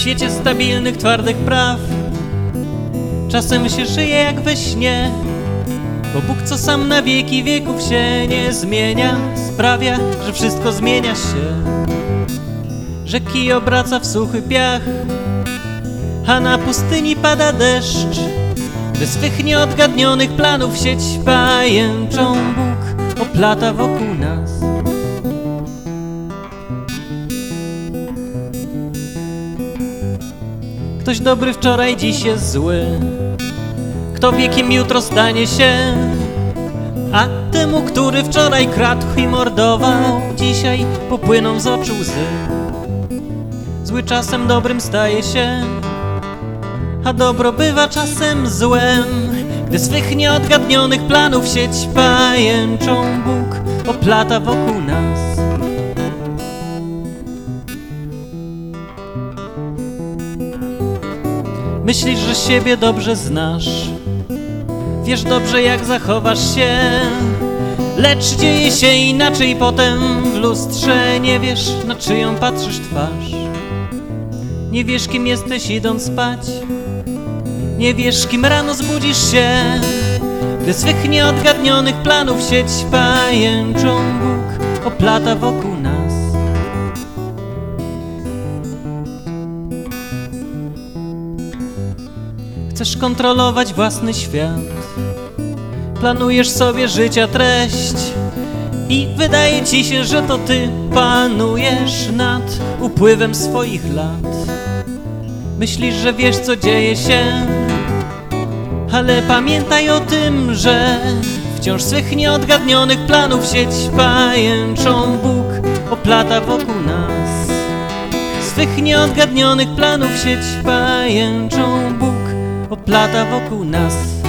świecie stabilnych, twardych praw. Czasem się żyje jak we śnie Bo Bóg, co sam na wieki wieków się nie zmienia Sprawia, że wszystko zmienia się. Kij obraca w suchy piach A na pustyni pada deszcz. By swych nieodgadnionych planów sieć pajęczą Bóg oplata wokół Ktoś dobry wczoraj, dziś jest zły. Kto wie, kim jutro stanie się? A temu, który wczoraj kradł i mordował Dzisiaj popłyną z oczu łzy. Zły czasem dobrym staje się A dobro bywa czasem złem. Gdy swych nieodgadnionych planów sieć pajęczą Bóg oplata wokół nas Myślisz, że siebie dobrze znasz? Wiesz dobrze jak zachowasz się? Lecz dzieje się inaczej potem. W lustrze Nie wiesz na czyją patrzysz twarz. Nie wiesz kim jesteś idąc spać. Nie wiesz kim rano zbudzisz się. Gdy swych nieodgadnionych planów sieć pajęczą Bóg oplata wokół nas Chcesz kontrolować własny świat. Planujesz sobie życia treść I wydaje ci się, że to ty panujesz nad upływem swoich lat. Myślisz, że wiesz co dzieje się Ale pamiętaj o tym, że Wciąż swych nieodgadnionych planów sieć pajęczą Bóg oplata wokół nas. Swych nieodgadnionych planów sieć pajęczą Bóg oplata wokół nas